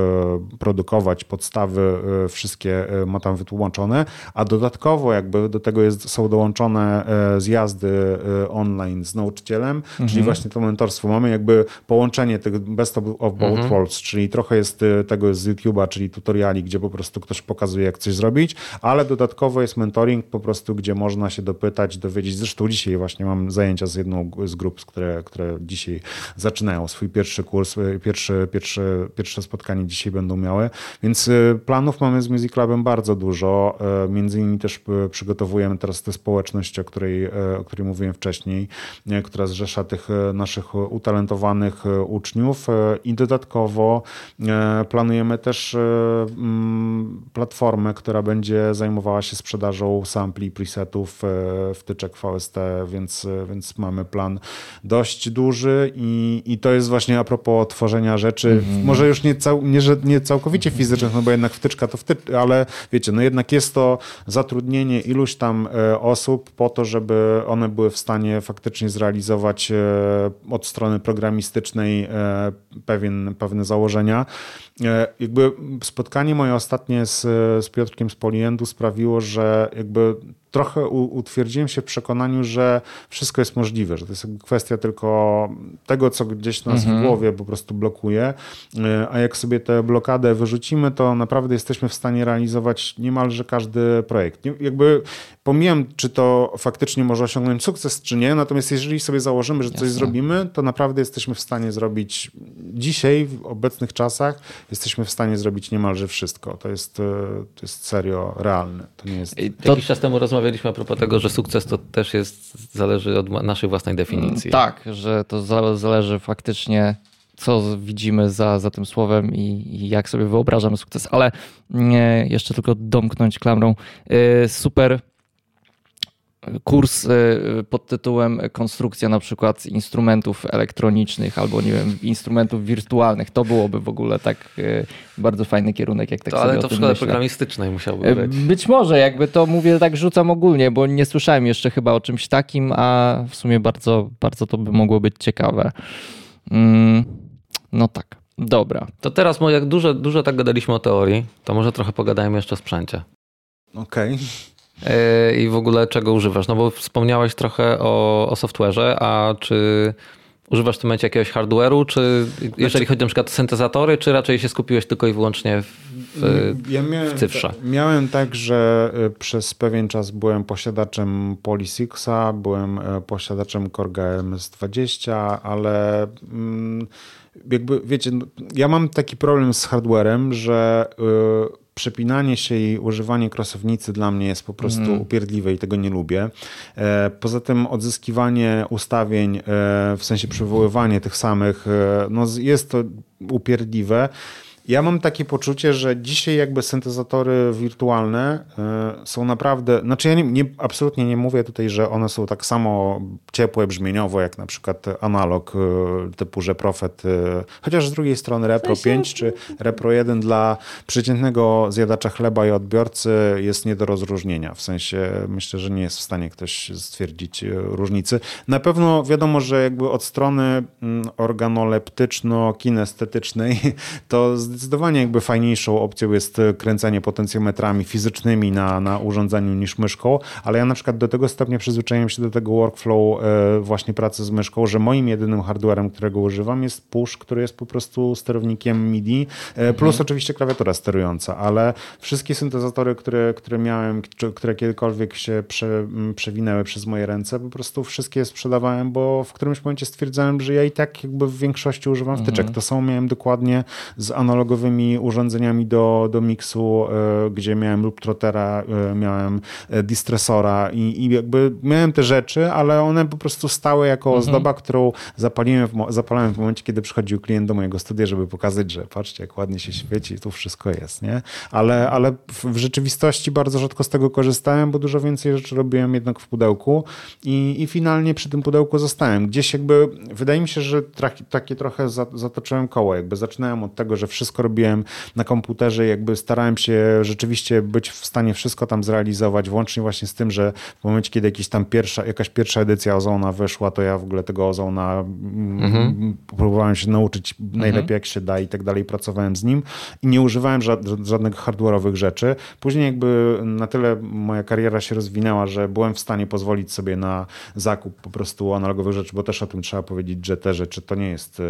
produkować podstawy, wszystkie ma tam wytłumaczone, a dodatkowo jakby do tego jest, są dołączone zjazdy online z nauczycielem, mhm. czyli właśnie to mentorstwo. Mamy jakby połączenie tych best of both mhm. worlds, czyli trochę jest, e, tego z YouTube'a, czyli tutoriali, gdzie po prostu ktoś pokazuje, jak coś zrobić, ale dodatkowo jest mentoring po prostu, gdzie można się dopytać, dowiedzieć. Zresztą dzisiaj właśnie mam zajęcia z jedną z grup, które, które dzisiaj zaczynają swój pierwszy kurs, e, pierwsze, pierwsze, spotkanie dzisiaj będą miały, więc planów mamy z Music Clubem bardzo dużo. Między innymi też przygotowujemy teraz tę społeczność, o której, o której mówiłem wcześniej, która zrzesza tych naszych utalentowanych uczniów i dodatkowo e, planujemy też e, mm, platformę, która będzie zajmowała się sprzedażą sampli, presetów, e, wtyczek VST, więc, więc mamy plan dość duży i, i to jest właśnie a propos tworzenia rzeczy, mm -hmm. może już nie, cał, nie, nie całkowicie fizycznych, no bo jednak wtyczka to wtyczka, ale wiecie, no jednak jest to zatrudnienie iluś tam osób po to, żeby one były w stanie faktycznie zrealizować od strony programistycznej pewien, pewne założenia. E, jakby spotkanie moje ostatnie z, z Piotrkiem z Poliendu sprawiło, że jakby trochę utwierdziłem się w przekonaniu, że wszystko jest możliwe, że to jest kwestia tylko tego, co gdzieś nas mhm. w głowie po prostu blokuje, e, a jak sobie tę blokadę wyrzucimy, to naprawdę jesteśmy w stanie realizować niemalże każdy projekt. Jakby pomijam, czy to faktycznie może osiągnąć sukces, czy nie, natomiast jeżeli sobie założymy, że coś Jasne. zrobimy, to naprawdę jesteśmy w stanie zrobić dzisiaj, w obecnych czasach, jesteśmy w stanie zrobić niemalże wszystko. To jest, e, to jest serio realne. To nie jest... To... Jakiś czas temu rozmawialiśmy a propos tego, że sukces to też jest, zależy od naszej własnej definicji. Tak, że to zależy faktycznie co widzimy za, za tym słowem i, i, jak sobie wyobrażamy sukces, ale nie, jeszcze tylko domknąć klamrą. E, super kurs e, pod tytułem konstrukcja na przykład instrumentów elektronicznych albo nie wiem, instrumentów wirtualnych. To byłoby w ogóle tak e, bardzo fajny kierunek, jak tak to, sobie Ale to w szkole programistycznej musiałby e, być. Być może, jakby to mówię, tak rzucam ogólnie, bo nie słyszałem jeszcze chyba o czymś takim, a w sumie bardzo, bardzo to by mogło być ciekawe. Mm, no tak. Dobra. To teraz, jak dużo, dużo tak gadaliśmy o teorii, to może trochę pogadajmy jeszcze o sprzęcie. Okej. Okay i w ogóle czego używasz? No bo wspomniałeś trochę o, o software'ze, a czy używasz w tym momencie jakiegoś hardware'u, czy jeżeli znaczy, chodzi na przykład o syntezatory, czy raczej się skupiłeś tylko i wyłącznie w, ja miałem, w cyfrze? Miałem tak, że y, przez pewien czas byłem posiadaczem Polysixa, byłem y, posiadaczem Korga MS20, ale mm, jakby wiecie, no, ja mam taki problem z hardwarem, że y, przepinanie się i używanie krosownicy dla mnie jest po prostu mm. upierdliwe i tego nie lubię. E, poza tym odzyskiwanie ustawień, e, w sensie przywoływanie tych samych, e, no jest to upierdliwe. Ja mam takie poczucie, że dzisiaj jakby syntezatory wirtualne y, są naprawdę, znaczy ja nie, nie, absolutnie nie mówię tutaj, że one są tak samo ciepłe brzmieniowo jak na przykład analog y, typu Reprofet, y, chociaż z drugiej strony Repro 5 czy Repro 1 dla przeciętnego zjadacza chleba i odbiorcy jest nie do rozróżnienia. W sensie myślę, że nie jest w stanie ktoś stwierdzić różnicy. Na pewno wiadomo, że jakby od strony mm, organoleptyczno-kinestetycznej to zdecydowanie jakby fajniejszą opcją jest e, kręcenie potencjometrami fizycznymi na, na urządzeniu niż myszką, ale ja na przykład do tego stopnia przyzwyczaiłem się do tego workflow e, właśnie pracy z myszką, że moim jedynym hardwarem, którego używam jest push, który jest po prostu sterownikiem MIDI, e, plus mhm. oczywiście klawiatura sterująca, ale wszystkie syntezatory, które, które miałem, czy, które kiedykolwiek się prze, przewinęły przez moje ręce, po prostu wszystkie sprzedawałem, bo w którymś momencie stwierdzałem, że ja i tak jakby w większości używam wtyczek. Mhm. To samo miałem dokładnie z analogowym analogowymi urządzeniami do, do miksu, e, gdzie miałem lub trotera, e, miałem e, distresora i, i jakby miałem te rzeczy, ale one po prostu stały jako mhm. ozdoba, którą zapaliłem w, zapalałem w momencie, kiedy przychodził klient do mojego studia, żeby pokazać, że patrzcie, jak ładnie się świeci, tu wszystko jest, nie? Ale, ale w, rzeczywistości bardzo rzadko z tego korzystałem, bo dużo więcej rzeczy robiłem jednak w pudełku i, i finalnie przy tym pudełku zostałem. Gdzieś jakby, wydaje mi się, że takie trochę zatoczyłem koło, jakby zaczynałem od tego, że wszystko wszystko robiłem na komputerze, jakby starałem się rzeczywiście być w stanie wszystko tam zrealizować, włącznie właśnie z tym, że w momencie, kiedy jakiś tam pierwsza, jakaś pierwsza edycja Ozona wyszła, to ja w ogóle tego Ozona mm, mhm. próbowałem się nauczyć najlepiej mhm. jak się da i tak dalej, pracowałem z nim i nie używałem żadnych hardware'owych rzeczy. Później jakby na tyle moja kariera się rozwinęła, że byłem w stanie pozwolić sobie na zakup po prostu analogowych rzeczy, bo też o tym trzeba powiedzieć, że te rzeczy to nie jest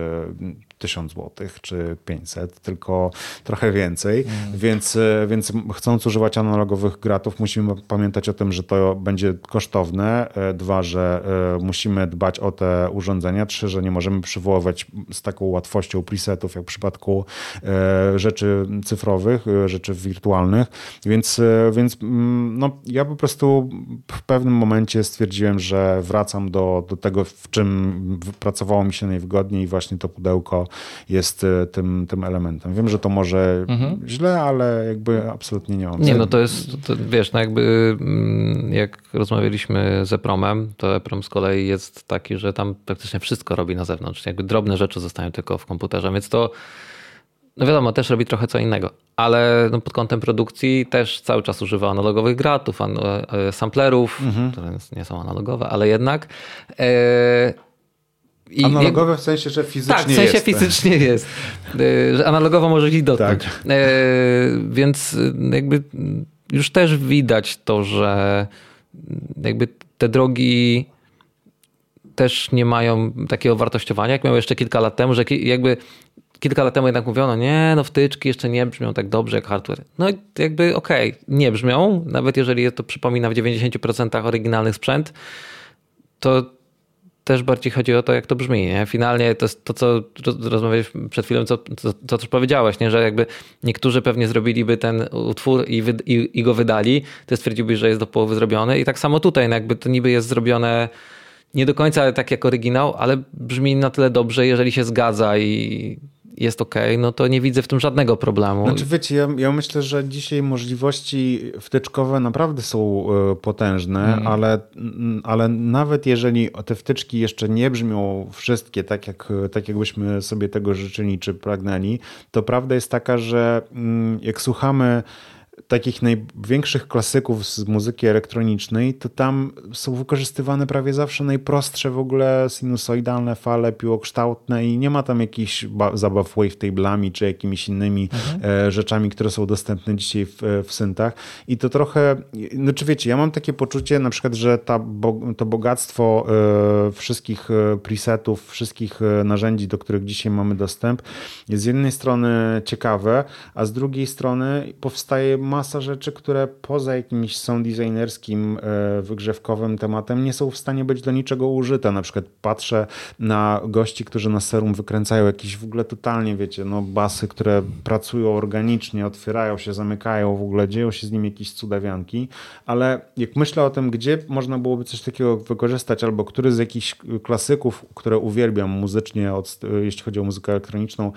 1000 e, zł czy 500, tylko trochę więcej, mm. więc, więc chcąc używać analogowych gratów musimy pamiętać o tym, że to będzie kosztowne, dwa, że musimy dbać o te urządzenia, trzy, że nie możemy przywoływać z taką łatwością presetów, jak w przypadku rzeczy cyfrowych, rzeczy wirtualnych, więc, więc mm, no, ja po prostu w pewnym momencie stwierdziłem, że wracam do, do tego, w czym pracowało mi się najwygodniej i właśnie to pudełko jest e, tym, tym elementem. Wiem, że to może mhm. źle, ale jakby absolutnie nie mam. Nie, no to jest, to, wiesz, no jakby mm, jak rozmawialiśmy z Epromem, to Eprom z kolei jest taki, że tam praktycznie wszystko robi na zewnątrz. Jakby drobne rzeczy zostają tylko w komputerze, więc to no wiadomo, też robi trochę co innego, ale no pod kątem produkcji też cały czas używa analogowych gratów, an e, samplerów, mhm. które nie są analogowe, ale jednak. E i analogowe w sensie, że fizycznie Tak, w sensie jest. fizycznie jest. E, że analogowo może ich dotknąć. Tak. E, więc jakby już też widać to, że jakby te drogi też nie mają takiego wartościowania, jak miały jeszcze kilka lat temu, że jakby kilka lat temu jednak mówiono, nie, no wtyczki jeszcze nie brzmią tak dobrze jak hardware. No i jakby okej, okay, nie brzmią, nawet jeżeli to przypomina w 90% oryginalnych sprzęt, to też bardziej chodzi o to, jak to brzmi. Nie? Finalnie to jest to, co rozmawialiśmy przed chwilą, co, to, to też powiedziałeś, nie? że jakby niektórzy pewnie zrobiliby ten utwór i, wy, i, i go wydali, to stwierdziłbyś, że jest do połowy zrobiony i tak samo tutaj, no jakby to niby jest zrobione nie do końca tak jak oryginał, ale brzmi na tyle dobrze, jeżeli się zgadza i jest ok, no to nie widzę w tym żadnego problemu. Znaczy wiecie, ja, ja myślę, że dzisiaj możliwości wtyczkowe naprawdę są e, potężne, mm. ale, ale nawet jeżeli te wtyczki jeszcze nie brzmią wszystkie tak, jak, tak jakbyśmy sobie tego życzyli czy pragnęli, to prawda jest taka, że mm, jak słuchamy takich największych klasyków z muzyki elektronicznej, to tam są wykorzystywane prawie zawsze najprostsze w ogóle sinusoidalne fale piłokształtne i nie ma tam jakichś zabaw wavetable'ami czy jakimiś innymi mhm. E, rzeczami, które są dostępne dzisiaj w, w syntach. I to trochę, no czy wiecie, ja mam takie poczucie na przykład, że ta, to bogactwo e, wszystkich e, presetów, wszystkich narzędzi, do których dzisiaj mamy dostęp, jest z jednej strony ciekawe, a z drugiej strony powstaje masa rzeczy, które poza jakimś sound designerskim, e, wygrzewkowym tematem nie są w stanie być do niczego użyte. Na przykład patrzę na gości, którzy na serum wykręcają jakieś w ogóle totalnie, wiecie, no basy, które pracują organicznie, otwierają się, zamykają, w ogóle dzieją się z nim jakieś cudawianki, ale jak myślę o tym, gdzie można byłoby coś takiego wykorzystać, albo który z jakichś klasyków, które uwielbiam muzycznie, od, jeśli chodzi o muzykę elektroniczną,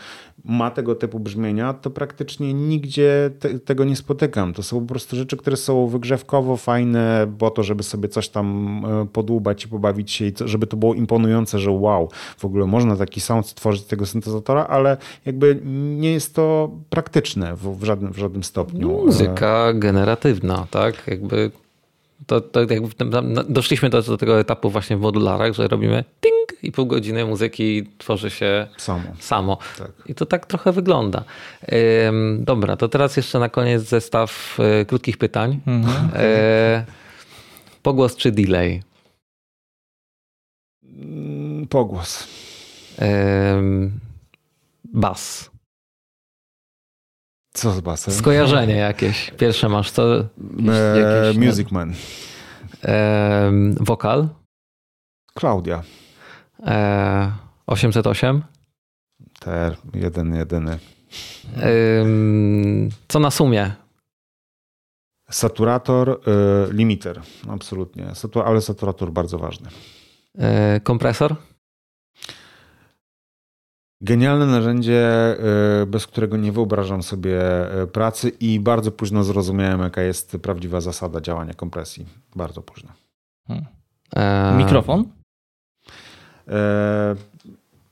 ma tego typu brzmienia, to praktycznie nigdzie te, tego nie spotykam. To są po prostu rzeczy, które są wygrzewkowo fajne, bo to, żeby sobie coś tam e, podłubać i pobawić się i żeby to było imponujące, że wow, w ogóle można taki sound stworzyć z tego syntezatora, ale jakby nie jest to praktyczne w, w żadnym, w żadnym stopniu. Muzyka generatywna, tak? Jakby to, to jakby doszliśmy do, do, tego etapu właśnie w modularach, że robimy ting i pół godziny muzyki tworzy się samo. samo. Tak. I to tak trochę wygląda. Ym, dobra, to teraz jeszcze na koniec zestaw y, krótkich pytań. Mhm. Y, pogłos czy delay? Pogłos. bas. Co z basem? Skojarzenie jakieś. Pierwsze masz co? E, jakieś, Music Man. E, wokal? Klaudia. E, 808? TR, jeden, jedyny. E, co na sumie? Saturator, y, limiter, absolutnie. ale saturator bardzo ważny. E, kompresor? Genialne narzędzie, y, bez którego nie wyobrażam sobie y, pracy i bardzo późno zrozumiałem, jaka jest prawdziwa zasada działania kompresji. Bardzo późno. Hmm. E... Mikrofon? E...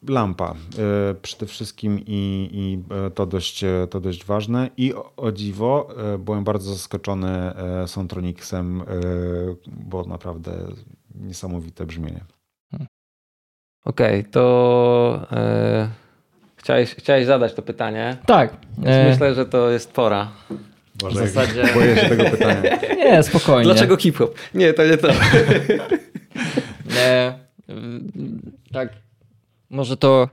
Lampa e... przede wszystkim i, i e, to, dość, to dość ważne. I o, o dziwo, e, byłem bardzo zaskoczony e, Sontronicsem, bo naprawdę niesamowite brzmienie. Okej, okay, to Chciałeś, chciałeś zadać to pytanie. Tak. E... Myślę, że to jest pora. Boże, w zasadzie... Boję się tego pytania. Nie, spokojnie. Dlaczego hip-hop? Nie, to nie to. nie. Tak. Może to y,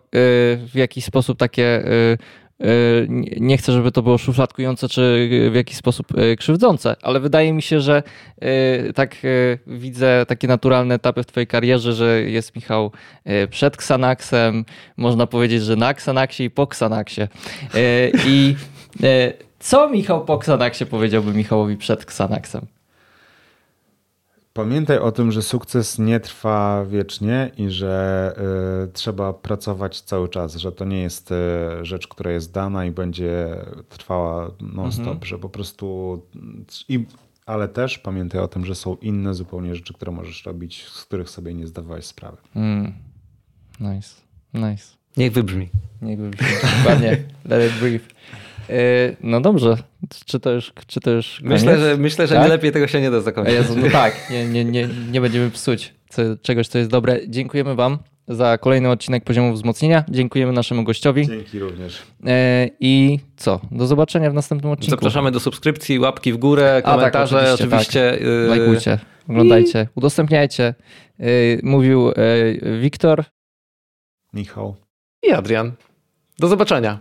w jakiś sposób takie y, nie chcę, żeby to było szufladkujące czy w jakiś sposób krzywdzące, ale wydaje mi się, że tak widzę takie naturalne etapy w twojej karierze, że jest Michał przed Xanaxem, można powiedzieć, że na Xanaxie i po Xanaxie. I co Michał po Xanaxie powiedziałby Michałowi przed Xanaxem? Pamiętaj o tym, że sukces nie trwa wiecznie i że y, trzeba pracować cały czas, że to nie jest y, rzecz, która jest dana i będzie trwała non-stop, mhm. że po prostu. I, ale też pamiętaj o tym, że są inne zupełnie rzeczy, które możesz robić, z których sobie nie zdawałeś sprawy. Mm. Nice, nice. Niech wybrzmi. Niech wybrzmi. Dokładnie. Let it breathe. E, no dobrze, czy to już, czy to już Myślę, że, myślę, że tak? nie lepiej tego się nie da zakończyć. Jezu, no tak, nie, nie, nie, nie będziemy psuć czegoś, co jest dobre. Dziękujemy Wam za kolejny odcinek poziomu wzmocnienia. Dziękujemy naszemu gościowi. Dzięki również. E, I co? Do zobaczenia w następnym odcinku. Zapraszamy do subskrypcji, łapki w górę, komentarze. A, tak, oczywiście. oczywiście tak. Y- Lajkujcie, oglądajcie, I... udostępniajcie. Y, mówił y, Wiktor. Michał. I Adrian. Do zobaczenia.